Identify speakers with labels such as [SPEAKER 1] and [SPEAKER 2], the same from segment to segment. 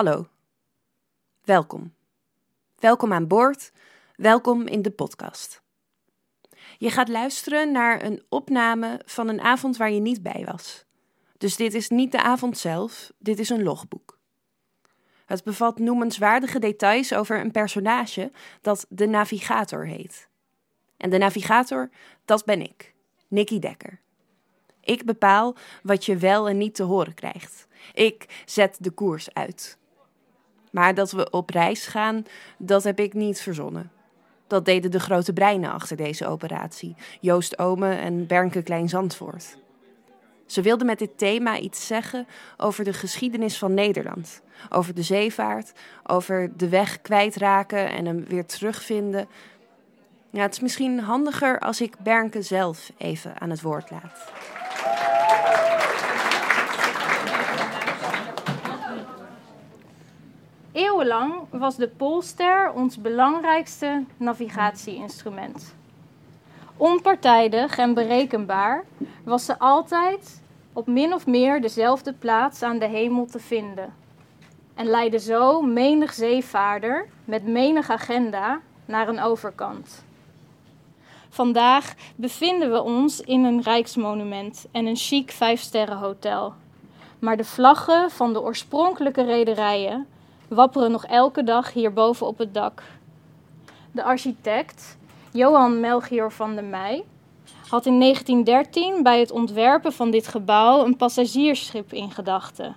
[SPEAKER 1] Hallo. Welkom. Welkom aan boord. Welkom in de podcast. Je gaat luisteren naar een opname van een avond waar je niet bij was. Dus dit is niet de avond zelf, dit is een logboek. Het bevat noemenswaardige details over een personage dat de navigator heet. En de navigator, dat ben ik, Nicky Dekker. Ik bepaal wat je wel en niet te horen krijgt. Ik zet de koers uit. Maar dat we op reis gaan, dat heb ik niet verzonnen. Dat deden de grote breinen achter deze operatie, Joost Ome en Bernke Klein Zandvoort. Ze wilden met dit thema iets zeggen over de geschiedenis van Nederland, over de zeevaart, over de weg kwijtraken en hem weer terugvinden. Ja, het is misschien handiger als ik Bernke zelf even aan het woord laat.
[SPEAKER 2] Eeuwenlang was de Poolster ons belangrijkste navigatieinstrument. Onpartijdig en berekenbaar was ze altijd op min of meer dezelfde plaats aan de hemel te vinden. En leidde zo menig zeevaarder met menig agenda naar een overkant. Vandaag bevinden we ons in een rijksmonument en een chic vijfsterrenhotel. Maar de vlaggen van de oorspronkelijke rederijen wapperen nog elke dag hierboven op het dak. De architect, Johan Melchior van der Meij, had in 1913 bij het ontwerpen van dit gebouw een passagiersschip in gedachten.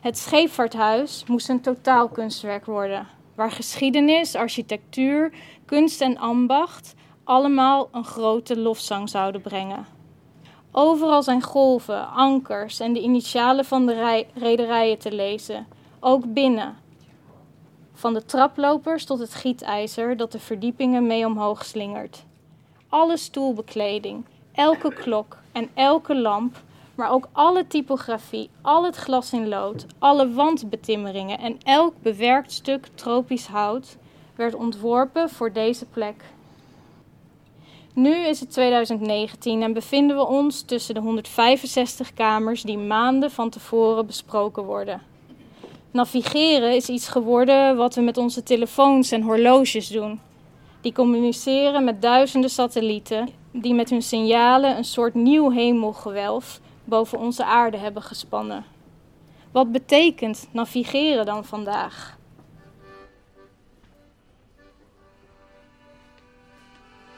[SPEAKER 2] Het scheepvaarthuis moest een totaalkunstwerk worden, waar geschiedenis, architectuur, kunst en ambacht allemaal een grote lofzang zouden brengen. Overal zijn golven, ankers en de initialen van de rederijen te lezen, ook binnen, van de traplopers tot het gietijzer dat de verdiepingen mee omhoog slingert. Alle stoelbekleding, elke klok en elke lamp, maar ook alle typografie, al het glas in lood, alle wandbetimmeringen en elk bewerkt stuk tropisch hout werd ontworpen voor deze plek. Nu is het 2019 en bevinden we ons tussen de 165 kamers die maanden van tevoren besproken worden. Navigeren is iets geworden wat we met onze telefoons en horloges doen. Die communiceren met duizenden satellieten die met hun signalen een soort nieuw hemelgewelf boven onze aarde hebben gespannen. Wat betekent navigeren dan vandaag?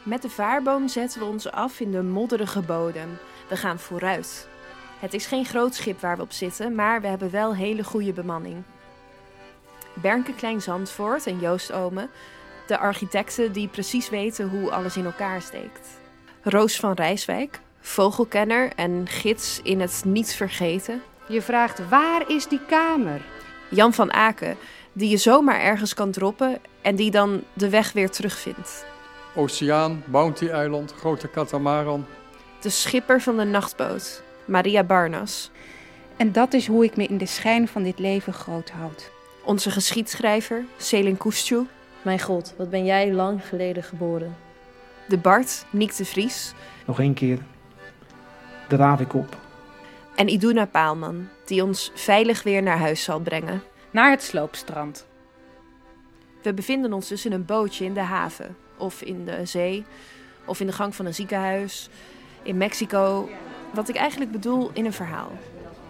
[SPEAKER 1] Met de vaarboom zetten we ons af in de modderige bodem. We gaan vooruit. Het is geen groot schip waar we op zitten, maar we hebben wel hele goede bemanning. Bernke Klein Zandvoort en Joost Ome, de architecten die precies weten hoe alles in elkaar steekt. Roos van Rijswijk, vogelkenner en gids in het niet vergeten.
[SPEAKER 3] Je vraagt waar is die kamer?
[SPEAKER 1] Jan van Aken, die je zomaar ergens kan droppen en die dan de weg weer terugvindt.
[SPEAKER 4] Oceaan, Bounty-eiland, grote katamaran.
[SPEAKER 1] De schipper van de nachtboot, Maria Barnas.
[SPEAKER 5] En dat is hoe ik me in de schijn van dit leven groot houd.
[SPEAKER 1] Onze geschiedschrijver, Selin Koestjoe.
[SPEAKER 6] Mijn god, wat ben jij lang geleden geboren.
[SPEAKER 1] De Bart, Niek de Vries.
[SPEAKER 7] Nog één keer. De raaf ik op.
[SPEAKER 1] En Iduna Paalman, die ons veilig weer naar huis zal brengen.
[SPEAKER 8] Naar het sloopstrand.
[SPEAKER 1] We bevinden ons dus in een bootje in de haven, of in de zee, of in de gang van een ziekenhuis, in Mexico. Wat ik eigenlijk bedoel in een verhaal.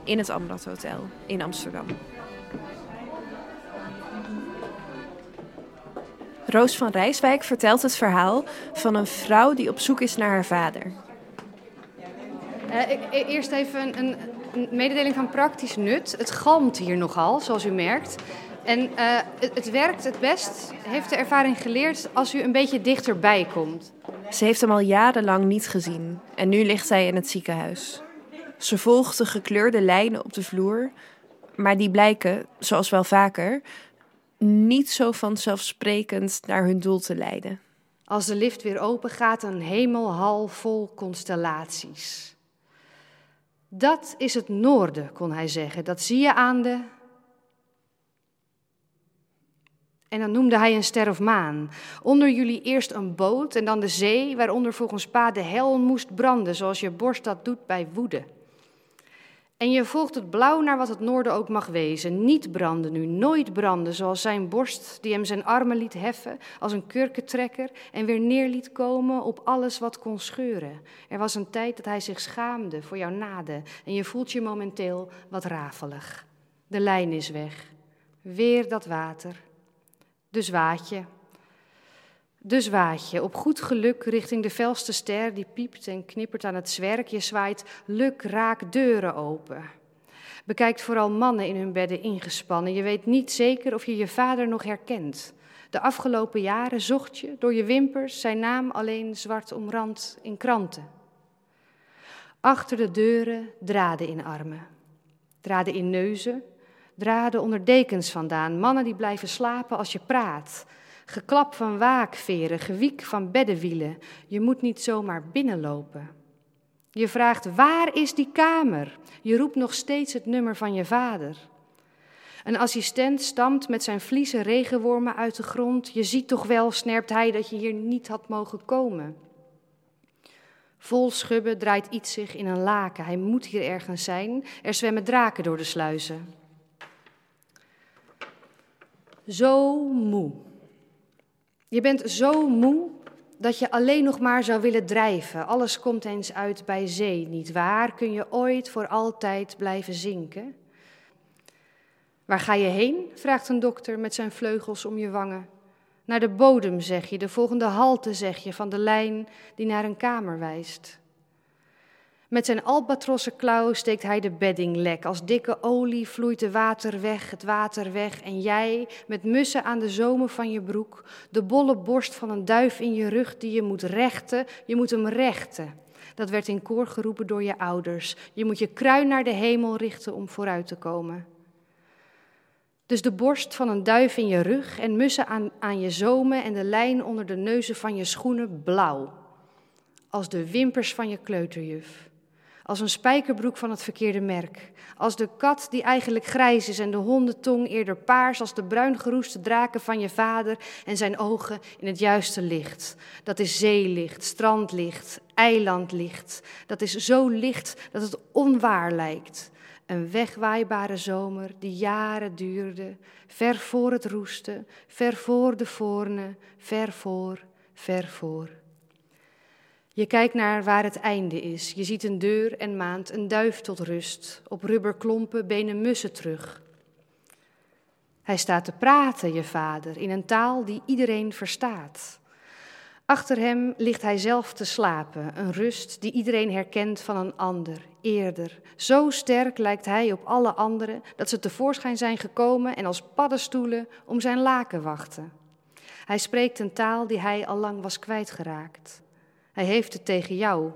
[SPEAKER 1] In het Amrad Hotel in Amsterdam. Roos van Rijswijk vertelt het verhaal van een vrouw die op zoek is naar haar vader.
[SPEAKER 3] Uh, eerst even een, mededeling van praktisch nut. Het galmt hier nogal, zoals u merkt. En het, het, werkt het best, heeft de ervaring geleerd, als u een beetje dichterbij komt.
[SPEAKER 1] Ze heeft hem al jarenlang niet gezien en nu ligt hij in het ziekenhuis. Ze volgt de gekleurde lijnen op de vloer, maar die blijken, zoals wel vaker, niet zo vanzelfsprekend naar hun doel te leiden.
[SPEAKER 3] Als de lift weer open gaat, een hemelhal vol constellaties. Dat is het noorden, kon hij zeggen. Dat zie je aan de. En dan noemde hij een ster of maan. Onder jullie eerst een boot en dan de zee, waaronder volgens pa de hel moest branden, zoals je borst dat doet bij woede. En je volgt het blauw naar wat het noorden ook mag wezen. Niet branden nu, nooit branden, zoals zijn borst die hem zijn armen liet heffen als een kurkentrekker en weer neer liet komen op alles wat kon scheuren. Er was een tijd dat hij zich schaamde voor jouw nade en je voelt je momenteel wat rafelig. De lijn is weg. Weer dat water. Dus waad je. Dus waad je op goed geluk richting de felste ster die piept en knippert aan het zwerk. Je zwaait luk raak deuren open. Bekijkt vooral mannen in hun bedden ingespannen. Je weet niet zeker of je je vader nog herkent. De afgelopen jaren zocht je door je wimpers zijn naam alleen zwart omrand in kranten. Achter de deuren draden in armen, draden in neuzen, draden onder dekens vandaan. Mannen die blijven slapen als je praat. Geklap van waakveren, gewiek van beddenwielen. Je moet niet zomaar binnenlopen. Je vraagt, waar is die kamer? Je roept nog steeds het nummer van je vader. Een assistent stamt met zijn vliezen regenwormen uit de grond. Je ziet toch wel, snerpt hij, dat je hier niet had mogen komen. Vol schubben draait iets zich in een laken. Hij moet hier ergens zijn. Er zwemmen draken door de sluizen. Zo moe. Je bent zo moe dat je alleen nog maar zou willen drijven. Alles komt eens uit bij zee, niet waar? Kun je ooit voor altijd blijven zinken? Waar ga je heen? vraagt een dokter met zijn vleugels om je wangen. Naar de bodem, zeg je, de volgende halte, zeg je, van de lijn die naar een kamer wijst. Met zijn albatrosse klauw steekt hij de bedding lek. Als dikke olie vloeit de water weg, het water weg. En jij, met mussen aan de zomen van je broek, de bolle borst van een duif in je rug die je moet rechten, je moet hem rechten. Dat werd in koor geroepen door je ouders. Je moet je kruin naar de hemel richten om vooruit te komen. Dus de borst van een duif in je rug en mussen aan, aan je zomen en de lijn onder de neuzen van je schoenen blauw. Als de wimpers van je kleuterjuf. Als een spijkerbroek van het verkeerde merk. Als de kat die eigenlijk grijs is en de hondentong eerder paars als de bruin geroeste draken van je vader en zijn ogen in het juiste licht. Dat is zeelicht, strandlicht, eilandlicht. Dat is zo licht dat het onwaar lijkt. Een wegwaaibare zomer die jaren duurde, ver voor het roesten, ver voor de voorne, ver voor, ver voor. Je kijkt naar waar het einde is. Je ziet een deur en maand, een duif tot rust. Op rubberklompen benen mussen terug. Hij staat te praten, je vader, in een taal die iedereen verstaat. Achter hem ligt hij zelf te slapen, een rust die iedereen herkent van een ander, eerder. Zo sterk lijkt hij op alle anderen dat ze tevoorschijn zijn gekomen en als paddenstoelen om zijn laken wachten. Hij spreekt een taal die hij al lang was kwijtgeraakt. Hij heeft het tegen jou.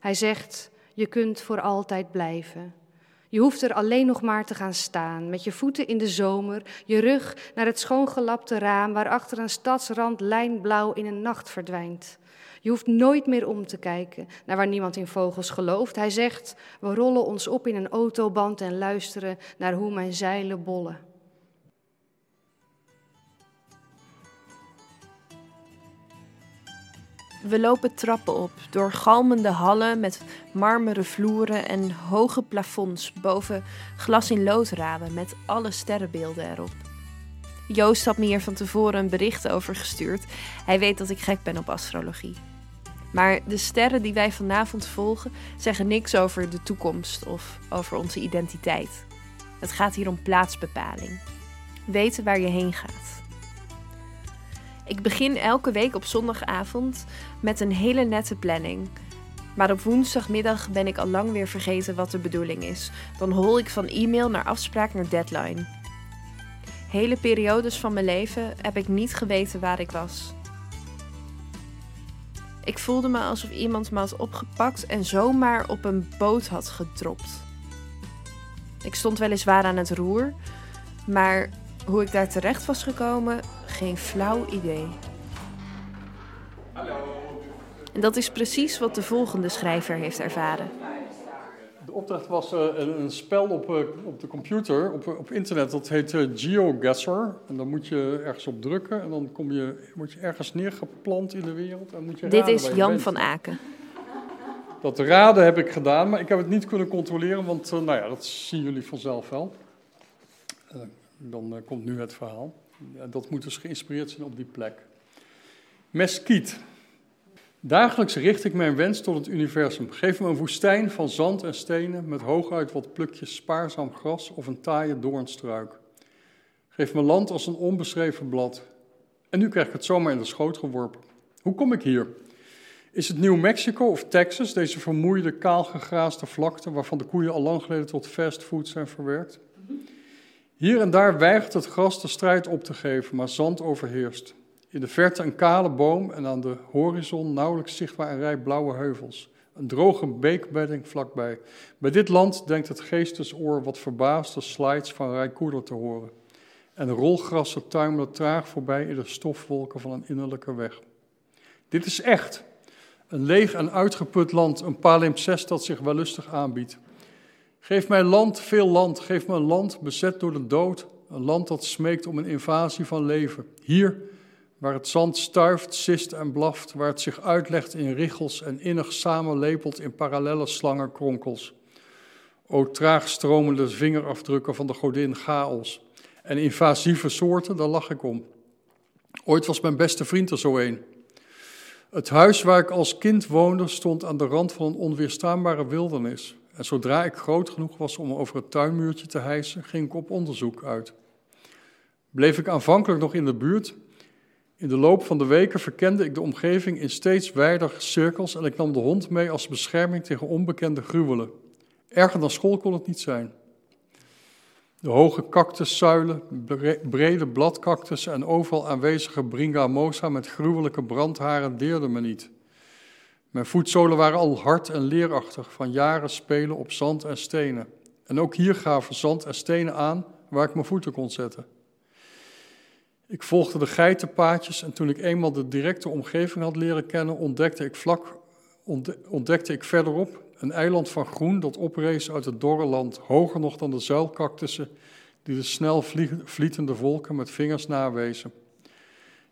[SPEAKER 3] Hij zegt: Je kunt voor altijd blijven. Je hoeft er alleen nog maar te gaan staan, met je voeten in de zomer, je rug naar het schoongelapte raam waarachter een stadsrand lijnblauw in een nacht verdwijnt. Je hoeft nooit meer om te kijken naar waar niemand in vogels gelooft. Hij zegt: We rollen ons op in een autoband en luisteren naar hoe mijn zeilen bollen.
[SPEAKER 1] We lopen trappen op, door galmende hallen met marmeren vloeren en hoge plafonds boven glas in loodramen met alle sterrenbeelden erop. Joost had me hier van tevoren een bericht over gestuurd. Hij weet dat ik gek ben op astrologie. Maar de sterren die wij vanavond volgen zeggen niks over de toekomst of over onze identiteit. Het gaat hier om plaatsbepaling. Weten waar je heen gaat. Ik begin elke week op zondagavond met een hele nette planning. Maar op woensdagmiddag ben ik al lang weer vergeten wat de bedoeling is. Dan hol ik van e-mail naar afspraak naar deadline. Hele periodes van mijn leven heb ik niet geweten waar ik was. Ik voelde me alsof iemand me had opgepakt en zomaar op een boot had gedropt. Ik stond weliswaar aan het roer, maar hoe ik daar terecht was gekomen, geen flauw idee. Hallo. En dat is precies wat de volgende schrijver heeft ervaren.
[SPEAKER 4] De opdracht was uh, een, spel op, uh, op de computer, op, op internet, dat heet uh, GeoGuessr. En dan moet je ergens op drukken en dan kom je, word je ergens neergeplant in de wereld. En moet je
[SPEAKER 1] Dit is Jan van Aken.
[SPEAKER 4] Dat raden heb ik gedaan, maar ik heb het niet kunnen controleren, want nou ja, dat zien jullie vanzelf wel. Dan komt nu het verhaal. Dat moet dus geïnspireerd zijn op die plek. Meskiet. Dagelijks richt ik mijn wens tot het universum. Geef me een woestijn van zand en stenen met hooguit wat plukjes spaarzaam gras of een taaie doornstruik. Geef me land als een onbeschreven blad. En nu krijg ik het zomaar in de schoot geworpen. Hoe kom ik hier? Is het New Mexico of Texas, deze vermoeide, kaalgegraaste vlakte waarvan de koeien al lang geleden tot fastfood zijn verwerkt? Hier en daar weigert het gras de strijd op te geven, maar zand overheerst. In de verte een kale boom en aan de horizon nauwelijks zichtbaar een rij blauwe heuvels. Een droge beekbedding vlakbij. Bij dit land denkt het geestesoor wat verbaasde slides van Rijkoeder te horen. En rolgrassen tuimelen traag voorbij in de stofwolken van een innerlijke weg. Dit is echt. Een leeg en uitgeput land, een palimpsest dat zich wellustig aanbiedt. Geef mij land, veel land, geef me een land bezet door de dood, een land dat smeekt om een invasie van leven. Hier, waar het zand stuift, sist en blaft, waar het zich uitlegt in richels en innig samenlepelt in parallelle slangenkronkels. O traag stromende vingerafdrukken van de godin Chaos en invasieve soorten, daar lach ik om. Ooit was mijn beste vriend er zo een. Het huis waar ik als kind woonde stond aan de rand van een onweerstaanbare wildernis. En zodra ik groot genoeg was om over het tuinmuurtje te hijsen, ging ik op onderzoek uit. Bleef ik aanvankelijk nog in de buurt. In de loop van de weken verkende ik de omgeving in steeds wijder cirkels en ik nam de hond mee als bescherming tegen onbekende gruwelen. Erger dan school kon het niet zijn. De hoge cactuszuilen, brede bladcactussen en overal aanwezige bringamosa met gruwelijke brandharen deerden me niet. Mijn voetzolen waren al hard en leerachtig van jaren spelen op zand en stenen. En ook hier gaven zand en stenen aan waar ik mijn voeten kon zetten. Ik volgde de geitenpaadjes en toen ik eenmaal de directe omgeving had leren kennen, ontdekte ik, vlak, ontdekte ik verderop een eiland van groen dat oprees uit het dorre land, hoger nog dan de zuilkaktussen die de snel vlietende volken met vingers nawezen.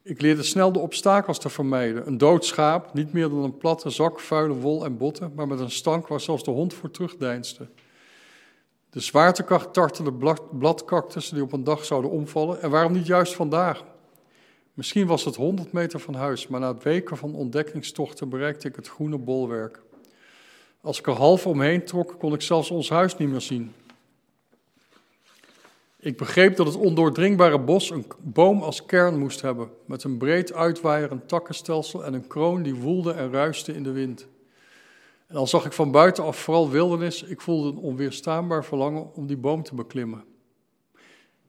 [SPEAKER 4] Ik leerde snel de obstakels te vermijden. Een dood schaap, niet meer dan een platte zak vuile wol en botten, maar met een stank waar zelfs de hond voor terugdeinste. De zwaartekracht tartende bladkaktussen die op een dag zouden omvallen. En waarom niet juist vandaag? Misschien was het 100 meter van huis, maar na weken van ontdekkingstochten bereikte ik het groene bolwerk. Als ik er half omheen trok, kon ik zelfs ons huis niet meer zien. Ik begreep dat het ondoordringbare bos een boom als kern moest hebben, met een breed uitwaaierend takkenstelsel en een kroon die woelde en ruiste in de wind. En al zag ik van buitenaf vooral wildernis, ik voelde een onweerstaanbaar verlangen om die boom te beklimmen.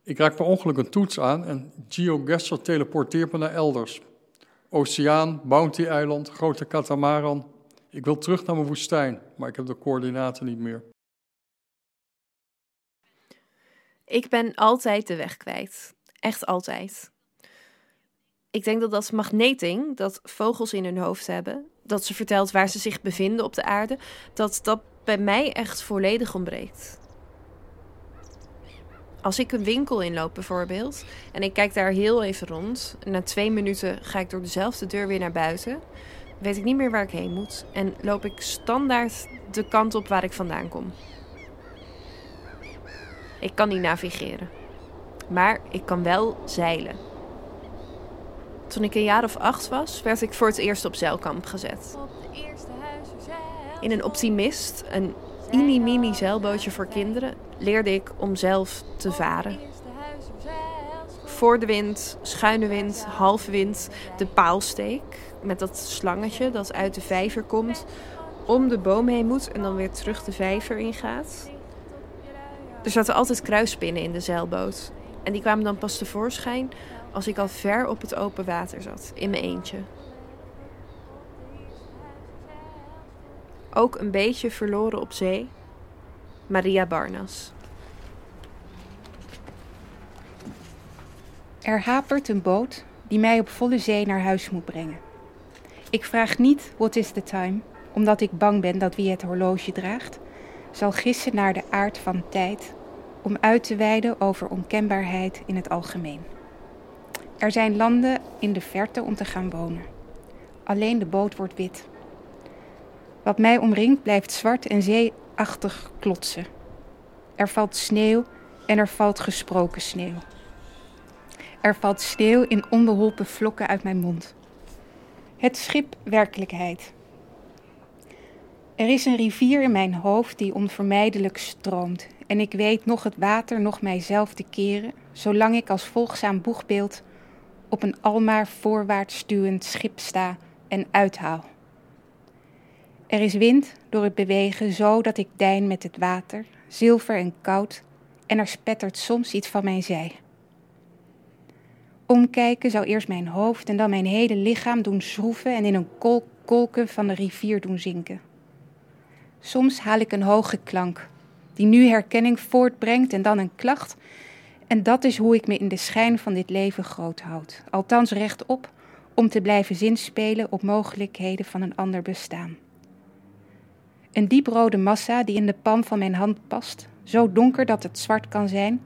[SPEAKER 4] Ik raak per ongeluk een toets aan en GeoGuessr teleporteert me naar elders. Oceaan, Bounty-eiland, grote katamaran, ik wil terug naar mijn woestijn, maar ik heb de coördinaten niet meer.
[SPEAKER 1] Ik ben altijd de weg kwijt. Echt altijd. Ik denk dat dat magneting, dat vogels in hun hoofd hebben, dat ze vertelt waar ze zich bevinden op de aarde, dat dat bij mij echt volledig ontbreekt. Als ik een winkel inloop bijvoorbeeld en ik kijk daar heel even rond, na twee minuten ga ik door dezelfde deur weer naar buiten, weet ik niet meer waar ik heen moet en loop ik standaard de kant op waar ik vandaan kom. Ik kan niet navigeren, maar ik kan wel zeilen. Toen ik een jaar of acht was, werd ik voor het eerst op zeilkamp gezet. In een optimist, een mini-mini zeilbootje voor kinderen, leerde ik om zelf te varen. Voor de wind, schuine wind, halve wind, de paalsteek, met dat slangetje dat uit de vijver komt, om de boom heen moet en dan weer terug de vijver ingaat. Er zaten altijd kruispinnen in de zeilboot. En die kwamen dan pas tevoorschijn als ik al ver op het open water zat, in mijn eentje. Ook een beetje verloren op zee, Maria Barnas.
[SPEAKER 5] Er hapert een boot die mij op volle zee naar huis moet brengen. Ik vraag niet what is the time, omdat ik bang ben dat wie het horloge draagt, zal gissen naar de aard van tijd om uit te wijden over onkenbaarheid in het algemeen. Er zijn landen in de verte om te gaan wonen. Alleen de boot wordt wit. Wat mij omringt blijft zwart en zeeachtig klotsen. Er valt sneeuw en er valt gesproken sneeuw. Er valt sneeuw in onbeholpen vlokken uit mijn mond. Het schip werkelijkheid. Er is een rivier in mijn hoofd die onvermijdelijk stroomt. En ik weet nog het water, nog mijzelf te keren, zolang ik als volgzaam boegbeeld op een almaar voorwaarts stuwend schip sta en uithaal. Er is wind door het bewegen zo dat ik dein met het water, zilver en koud, en er spettert soms iets van mijn zij. Omkijken zou eerst mijn hoofd en dan mijn hele lichaam doen schroeven en in een kolk kolken van de rivier doen zinken. Soms haal ik een hoge klank, die nu herkenning voortbrengt en dan een klacht. En dat is hoe ik me in de schijn van dit leven groot houd. Althans rechtop, om te blijven zinspelen op mogelijkheden van een ander bestaan. Een dieprode massa die in de palm van mijn hand past, zo donker dat het zwart kan zijn,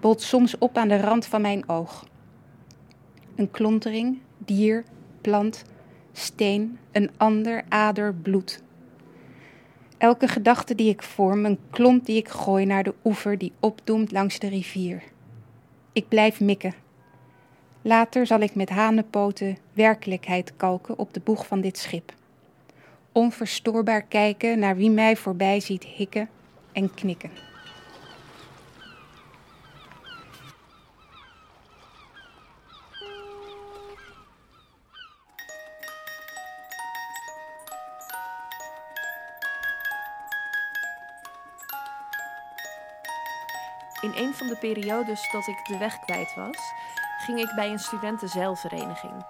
[SPEAKER 5] bolt soms op aan de rand van mijn oog. Een klontering, dier, plant, steen, een ander, ader, bloed. Elke gedachte die ik vorm, een klomp die ik gooi naar de oever die opdoemt langs de rivier. Ik blijf mikken. Later zal ik met hanenpoten werkelijkheid kalken op de boeg van dit schip. Onverstoorbaar kijken naar wie mij voorbij ziet hikken en knikken.
[SPEAKER 1] De periodes dat ik de weg kwijt was, ging ik bij een studentenzeilvereniging.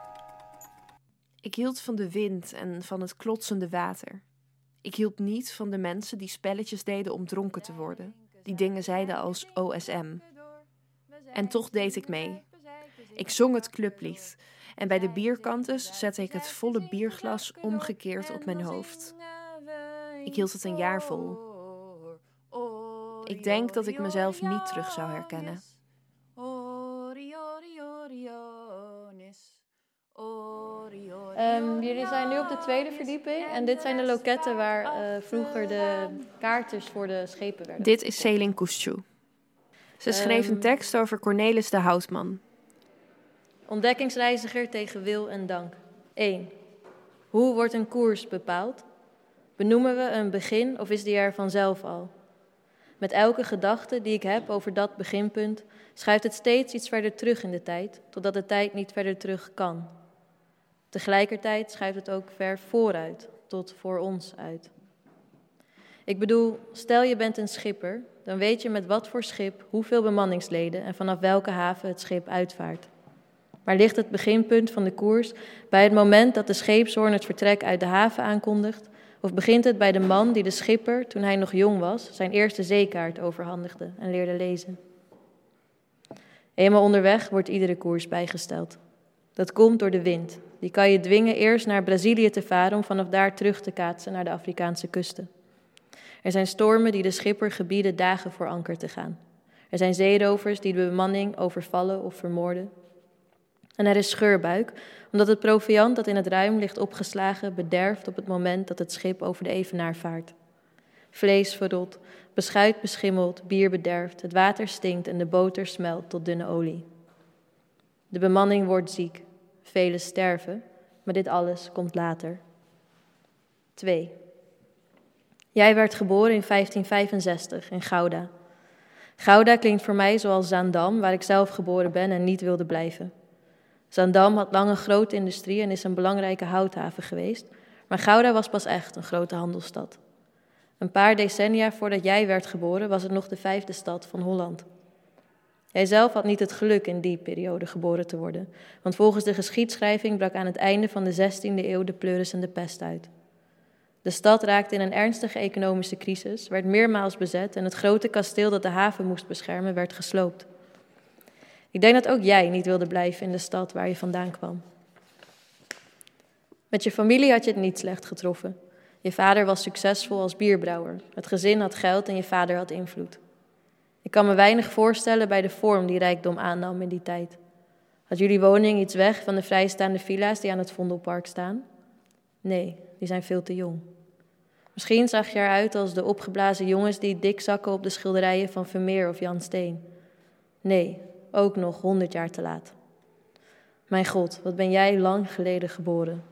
[SPEAKER 1] Ik hield van de wind en van het klotsende water. Ik hield niet van de mensen die spelletjes deden om dronken te worden, die dingen zeiden als OSM. En toch deed ik mee. Ik zong het clublied en bij de bierkantes zette ik het volle bierglas omgekeerd op mijn hoofd. Ik hield het een jaar vol. Ik denk dat ik mezelf niet terug zou herkennen.
[SPEAKER 6] Um, jullie zijn nu op de tweede verdieping en dit zijn de loketten waar uh, vroeger de kaartjes voor de schepen werden.
[SPEAKER 1] Dit is Celine Koestjoe. Ze schreef een tekst over Cornelis de Houtman.
[SPEAKER 6] Ontdekkingsreiziger tegen wil en dank. 1. Hoe wordt een koers bepaald? Benoemen we een begin of is die er vanzelf al? Met elke gedachte die ik heb over dat beginpunt, schuift het steeds iets verder terug in de tijd, totdat de tijd niet verder terug kan. Tegelijkertijd schuift het ook ver vooruit, tot voor ons uit. Ik bedoel, stel je bent een schipper, dan weet je met wat voor schip, hoeveel bemanningsleden en vanaf welke haven het schip uitvaart. Maar ligt het beginpunt van de koers bij het moment dat de scheepshoorn het vertrek uit de haven aankondigt, of begint het bij de man die de schipper, toen hij nog jong was, zijn eerste zeekaart overhandigde en leerde lezen? Eenmaal onderweg wordt iedere koers bijgesteld. Dat komt door de wind. Die kan je dwingen eerst naar Brazilië te varen om vanaf daar terug te kaatsen naar de Afrikaanse kusten. Er zijn stormen die de schipper gebieden dagen voor anker te gaan. Er zijn zeerovers die de bemanning overvallen of vermoorden. En er is scheurbuik, omdat het proviand dat in het ruim ligt opgeslagen bederft op het moment dat het schip over de evenaar vaart. Vlees verrot, beschuit beschimmelt, bier bederft, het water stinkt en de boter smelt tot dunne olie. De bemanning wordt ziek, velen sterven, maar dit alles komt later. 2. Jij werd geboren in 1565 in Gouda. Gouda klinkt voor mij zoals Zaandam, waar ik zelf geboren ben en niet wilde blijven. Zandam had lang een grote industrie en is een belangrijke houthaven geweest, maar Gouda was pas echt een grote handelsstad. Een paar decennia voordat jij werd geboren was het nog de vijfde stad van Holland. Jij zelf had niet het geluk in die periode geboren te worden, want volgens de geschiedschrijving brak aan het einde van de 16e eeuw de pleuris en de pest uit. De stad raakte in een ernstige economische crisis, werd meermaals bezet en het grote kasteel dat de haven moest beschermen werd gesloopt. Ik denk dat ook jij niet wilde blijven in de stad waar je vandaan kwam. Met je familie had je het niet slecht getroffen. Je vader was succesvol als bierbrouwer. Het gezin had geld en je vader had invloed. Ik kan me weinig voorstellen bij de vorm die rijkdom aannam in die tijd. Had jullie woning iets weg van de vrijstaande villa's die aan het Vondelpark staan? Nee, die zijn veel te jong. Misschien zag je eruit als de opgeblazen jongens die dik zakken op de schilderijen van Vermeer of Jan Steen. Nee, ook nog honderd jaar te laat. Mijn God, wat ben jij lang geleden geboren.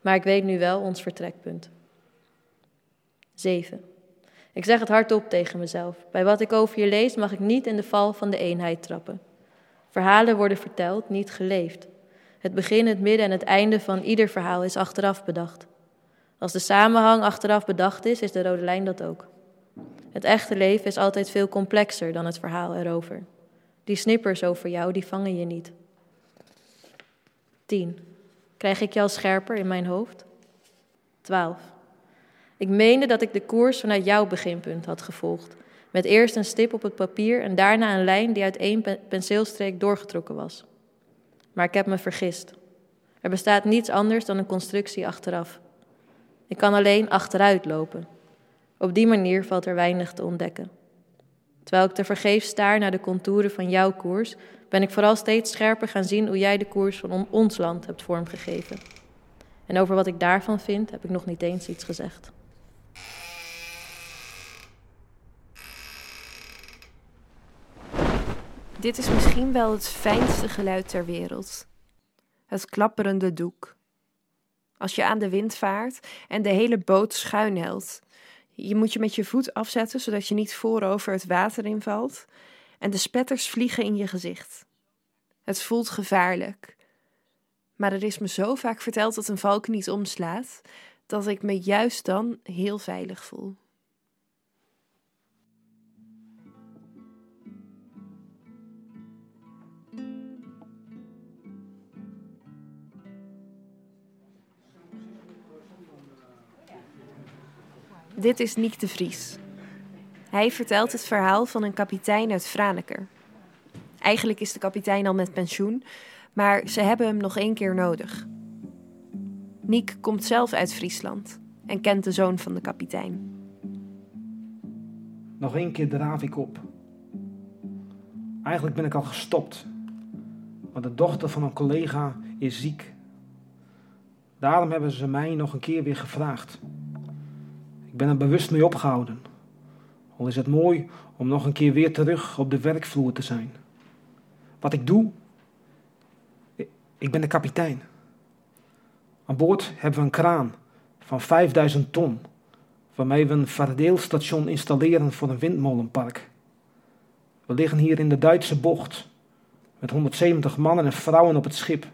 [SPEAKER 6] Maar ik weet nu wel ons vertrekpunt. 7. Ik zeg het hardop tegen mezelf. Bij wat ik over je lees mag ik niet in de val van de eenheid trappen. Verhalen worden verteld, niet geleefd. Het begin, het midden en het einde van ieder verhaal is achteraf bedacht. Als de samenhang achteraf bedacht is, is de rode lijn dat ook. Het echte leven is altijd veel complexer dan het verhaal erover. Die snippers over jou, die vangen je niet. 10. Krijg ik al scherper in mijn hoofd? 12. Ik meende dat ik de koers vanuit jouw beginpunt had gevolgd. Met eerst een stip op het papier en daarna een lijn die uit één penseelstreek doorgetrokken was. Maar ik heb me vergist. Er bestaat niets anders dan een constructie achteraf. Ik kan alleen achteruit lopen. Op die manier valt er weinig te ontdekken. Terwijl ik te vergeefs staar naar de contouren van jouw koers, ben ik vooral steeds scherper gaan zien hoe jij de koers van ons land hebt vormgegeven. En over wat ik daarvan vind, heb ik nog niet eens iets gezegd.
[SPEAKER 1] Dit is misschien wel het fijnste geluid ter wereld. Het klapperende doek. Als je aan de wind vaart en de hele boot schuin helt. Je moet je met je voet afzetten zodat je niet voorover het water invalt. En de spetters vliegen in je gezicht. Het voelt gevaarlijk. Maar er is me zo vaak verteld dat een valk niet omslaat, dat ik me juist dan heel veilig voel. Dit is Niek de Vries. Hij vertelt het verhaal van een kapitein uit Franeker. Eigenlijk is de kapitein al met pensioen, maar ze hebben hem nog één keer nodig. Niek komt zelf uit Friesland en kent de zoon van de kapitein.
[SPEAKER 7] Nog één keer draaf ik op. Eigenlijk ben ik al gestopt, maar de dochter van een collega is ziek. Daarom hebben ze mij nog een keer weer gevraagd. Ik ben er bewust mee opgehouden. Al is het mooi om nog een keer weer terug op de werkvloer te zijn. Wat ik doe, ik ben de kapitein. Aan boord hebben we een kraan van 5000 ton, waarmee we een verdeelstation installeren voor een windmolenpark. We liggen hier in de Duitse bocht met 170 mannen en vrouwen op het schip.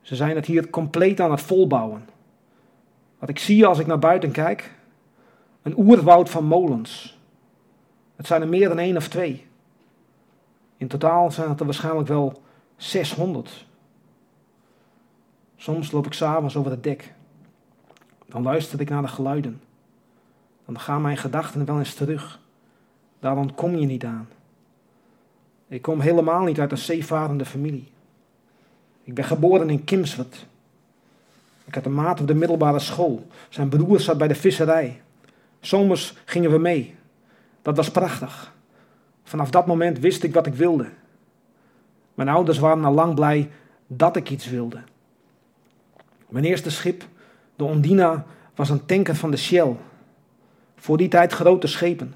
[SPEAKER 7] Ze zijn het hier compleet aan het volbouwen. Wat ik zie als ik naar buiten kijk, een oerwoud van molens. Het zijn er meer dan één of twee. In totaal zijn het er waarschijnlijk wel 600. Soms loop ik s'avonds over het dek. Dan luister ik naar de geluiden. Dan gaan mijn gedachten wel eens terug. Daar ontkom je niet aan. Ik kom helemaal niet uit een zeevarende familie. Ik ben geboren in Kimswert. Ik had een maat op de middelbare school. Zijn broer zat bij de visserij. Zomers gingen we mee. Dat was prachtig. Vanaf dat moment wist ik wat ik wilde. Mijn ouders waren al lang blij dat ik iets wilde. Mijn eerste schip, de Ondina, was een tanker van de Shell. Voor die tijd grote schepen.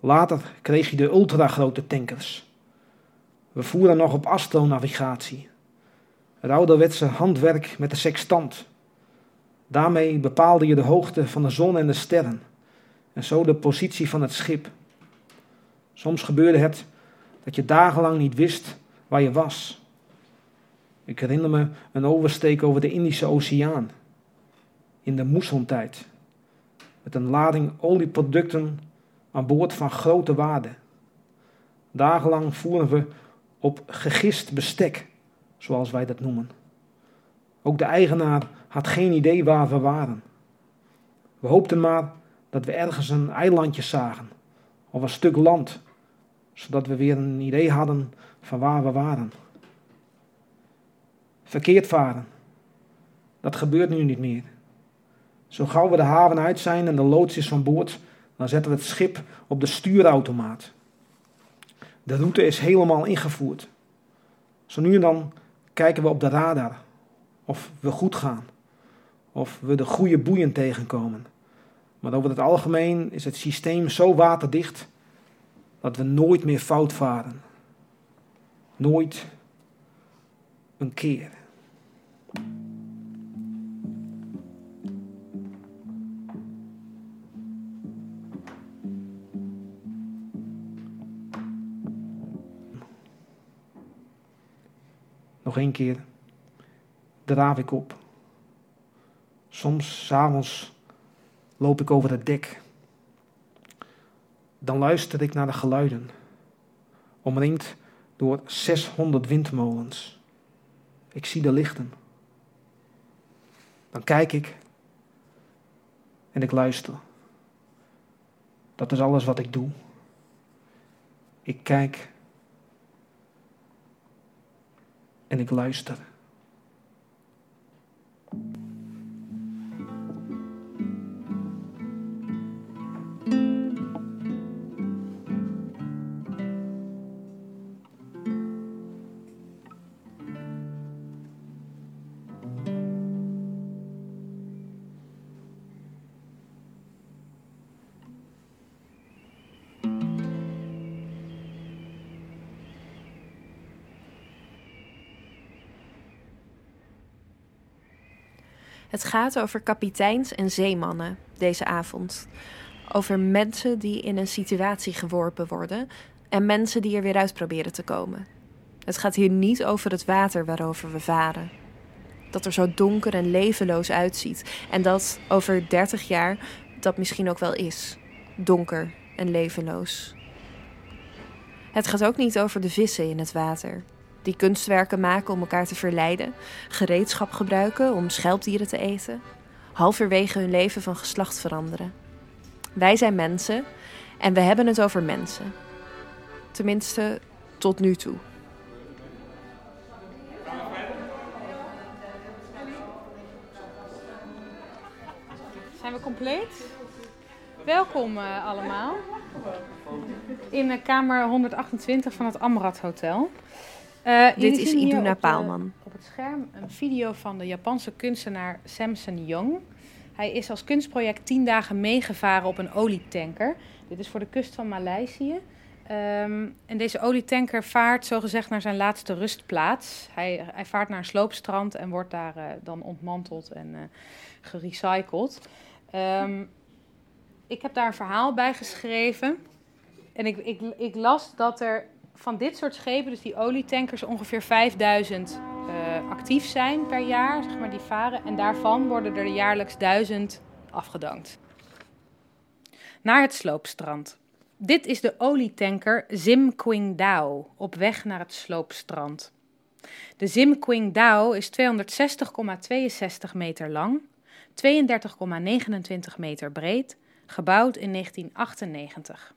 [SPEAKER 7] Later kreeg je de ultragrote tankers. We voeren nog op astronavigatie. Het ouderwetse handwerk met de sextant. Daarmee bepaalde je de hoogte van de zon en de sterren en zo de positie van het schip. Soms gebeurde het dat je dagenlang niet wist waar je was. Ik herinner me een oversteek over de Indische Oceaan in de moessontijd met een lading olieproducten aan boord van grote waarde. Dagenlang voeren we op gegist bestek, zoals wij dat noemen. Ook de eigenaar had geen idee waar we waren. We hoopten maar dat we ergens een eilandje zagen of een stuk land, zodat we weer een idee hadden van waar we waren. Verkeerd varen, dat gebeurt nu niet meer. Zo gauw we de haven uit zijn en de loods is van boord, dan zetten we het schip op de stuurautomaat. De route is helemaal ingevoerd. Zo nu en dan kijken we op de radar of we goed gaan, of we de goede boeien tegenkomen Maar over het algemeen is het systeem zo waterdicht dat we nooit meer fout varen. Nooit een keer. Nog één keer draaf ik op. Soms, s'avonds, loop ik over het dek. Dan luister ik naar de geluiden, omringd door 600 windmolens. Ik zie de lichten. Dan kijk ik en ik luister. Dat is alles wat ik doe. Ik kijk en ik luister.
[SPEAKER 1] Het gaat over kapiteins en zeemannen deze avond. Over mensen die in een situatie geworpen worden en mensen die er weer uit proberen te komen. Het gaat hier niet over het water waarover we varen. Dat er zo donker en levenloos uitziet en dat over 30 jaar dat misschien ook wel is. Donker en levenloos. Het gaat ook niet over de vissen in het water die kunstwerken maken om elkaar te verleiden, gereedschap gebruiken om schelpdieren te eten, halverwege hun leven van geslacht veranderen. Wij zijn mensen en we hebben het over mensen. Tenminste, tot nu toe.
[SPEAKER 8] Zijn we compleet? Welkom uh, allemaal in uh, kamer 128 van het Amrad Hotel.
[SPEAKER 1] Uh, Dit is Iduna op Paalman.
[SPEAKER 8] op het scherm een video van de Japanse kunstenaar Samson Young. Hij is als kunstproject tien dagen meegevaren op een olietanker. Dit is voor de kust van Maleisië. Um, en deze olietanker vaart zogezegd naar zijn laatste rustplaats. Hij, hij vaart naar een sloopstrand en wordt daar uh, dan ontmanteld en uh, gerecycled. Um, ik heb daar een verhaal bij geschreven. En ik, ik, ik las dat er van dit soort schepen, dus die olietankers, ongeveer 5000 uh, actief zijn per jaar, zeg maar, die varen. En daarvan worden er jaarlijks 1000 afgedankt. Naar het sloopstrand. Dit is de olietanker Zim Qingdao op weg naar het sloopstrand. De Zim Qingdao is 260,62 meter lang, 32,29 meter breed, gebouwd in 1998.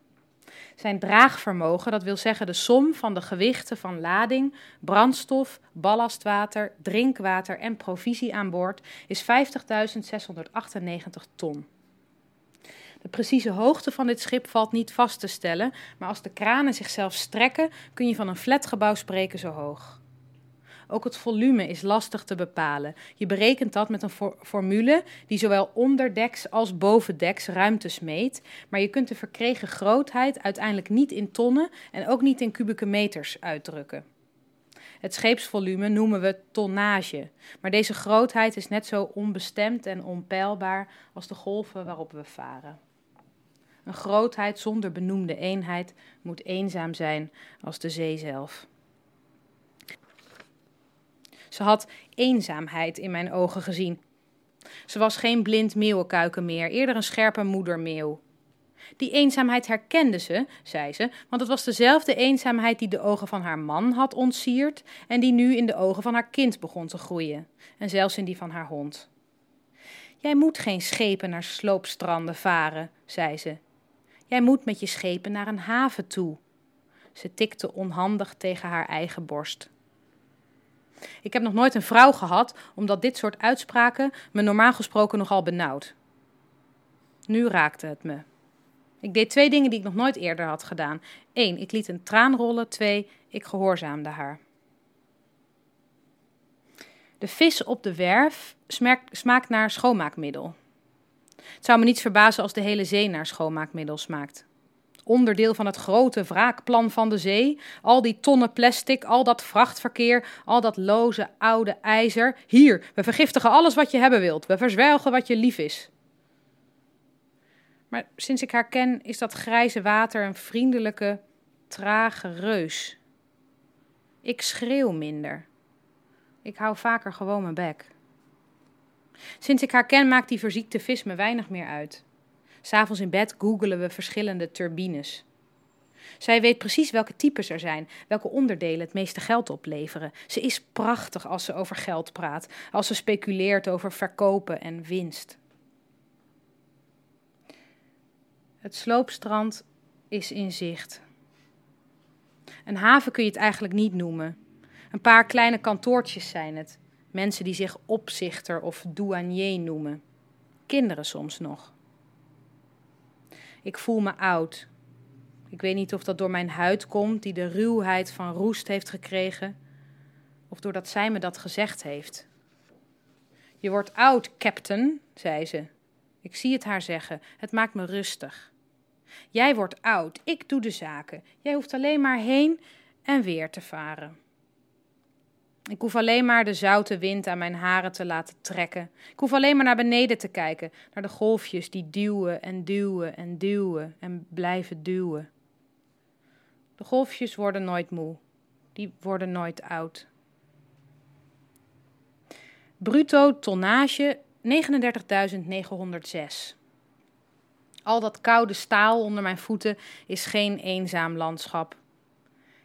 [SPEAKER 8] Zijn draagvermogen, dat wil zeggen de som van de gewichten van lading, brandstof, ballastwater, drinkwater en provisie aan boord, is 50.698 ton. De precieze hoogte van dit schip valt niet vast te stellen, maar als de kranen zichzelf strekken, kun je van een flatgebouw spreken zo hoog. Ook het volume is lastig te bepalen. Je berekent dat met een formule die zowel onderdeks als bovendeks ruimtes meet, maar je kunt de verkregen grootheid uiteindelijk niet in tonnen en ook niet in kubieke meters uitdrukken. Het scheepsvolume noemen we tonnage, maar deze grootheid is net zo onbestemd en onpeilbaar als de golven waarop we varen. Een grootheid zonder benoemde eenheid moet eenzaam zijn als de zee zelf. Ze had eenzaamheid in mijn ogen gezien. Ze was geen blind meeuwenkuiken meer, eerder een scherpe moedermeeuw. Die eenzaamheid herkende ze, zei ze, want het was dezelfde eenzaamheid die de ogen van haar man had ontsierd en die nu in de ogen van haar kind begon te groeien, en zelfs in die van haar hond. Jij moet geen schepen naar sloopstranden varen, zei ze. Jij moet met je schepen naar een haven toe. Ze tikte onhandig tegen haar eigen borst. Ik heb nog nooit een vrouw gehad, omdat dit soort uitspraken me normaal gesproken nogal benauwd. Nu raakte het me. Ik deed twee dingen die ik nog nooit eerder had gedaan. Eén, ik liet een traan rollen. Twee, ik gehoorzaamde haar. De vis op de werf smaakt naar schoonmaakmiddel. Het zou me niets verbazen als de hele zee naar schoonmaakmiddel smaakt. Onderdeel van het grote wraakplan van de zee. Al die tonnen plastic, al dat vrachtverkeer, al dat loze oude ijzer. Hier, we vergiftigen alles wat je hebben wilt. We verzwelgen wat je lief is. Maar sinds ik haar ken, is dat grijze water een vriendelijke, trage reus. Ik schreeuw minder. Ik hou vaker gewoon mijn bek. Sinds ik haar ken, maakt die verziekte vis me weinig meer uit. S'avonds in bed googelen we verschillende turbines. Zij weet precies welke types er zijn, welke onderdelen het meeste geld opleveren. Ze is prachtig als ze over geld praat, als ze speculeert over verkopen en winst. Het sloopstrand is in zicht. Een haven kun je het eigenlijk niet noemen. Een paar kleine kantoortjes zijn het. Mensen die zich opzichter of douanier noemen. Kinderen soms nog. Ik voel me oud. Ik weet niet of dat door mijn huid komt, die de ruwheid van roest heeft gekregen, of doordat zij me dat gezegd heeft. Je wordt oud, captain, zei ze. Ik zie het haar zeggen. Het maakt me rustig. Jij wordt oud, ik doe de zaken. Jij hoeft alleen maar heen en weer te varen. Ik hoef alleen maar de zoute wind aan mijn haren te laten trekken. Ik hoef alleen maar naar beneden te kijken, naar de golfjes die duwen en duwen en duwen en blijven duwen. De golfjes worden nooit moe, die worden nooit oud. Bruto tonnage 39.906. Al dat koude staal onder mijn voeten is geen eenzaam landschap.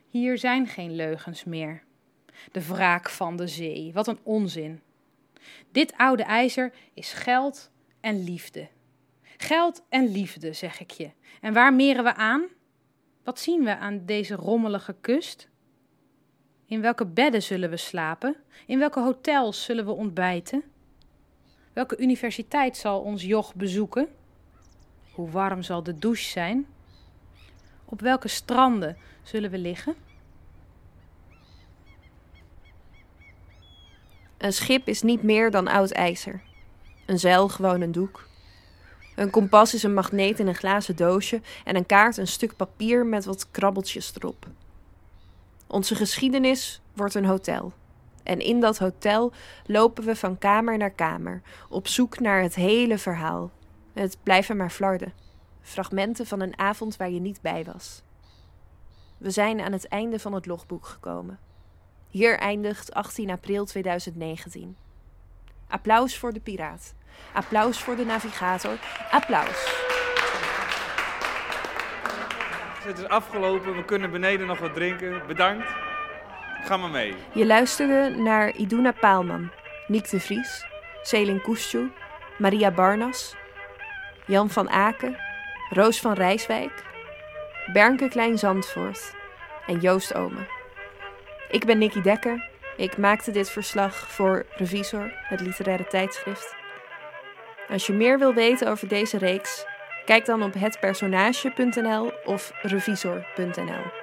[SPEAKER 8] Hier zijn geen leugens meer. De wraak van de zee, wat een onzin. Dit oude ijzer is geld en liefde. Geld en liefde, zeg ik je. En waar meren we aan? Wat zien we aan deze rommelige kust? In welke bedden zullen we slapen? In welke hotels zullen we ontbijten? Welke universiteit zal ons joch bezoeken? Hoe warm zal de douche zijn? Op welke stranden zullen we liggen?
[SPEAKER 1] Een schip is niet meer dan oud ijzer. Een zeil gewoon een doek. Een kompas is een magneet in een glazen doosje en een kaart een stuk papier met wat krabbeltjes erop. Onze geschiedenis wordt een hotel. En in dat hotel lopen we van kamer naar kamer, op zoek naar het hele verhaal. Het blijven maar flarden. Fragmenten van een avond waar je niet bij was. We zijn aan het einde van het logboek gekomen. Hier eindigt 18 april 2019. Applaus voor de piraat. Applaus voor de navigator. Applaus.
[SPEAKER 9] Het is afgelopen, we kunnen beneden nog wat drinken. Bedankt. Ga maar mee.
[SPEAKER 1] Je luisterde naar Iduna Paalman, Niek de Vries, Selin Koestjoe, Maria Barnas, Jan van Aken, Roos van Rijswijk, Bernke Klein Zandvoort en Joost Omen. Ik ben Nicky Dekker. Ik maakte dit verslag voor Revisor, het literaire tijdschrift. Als je meer wil weten over deze reeks, kijk dan op hetpersonage.nl of revisor.nl.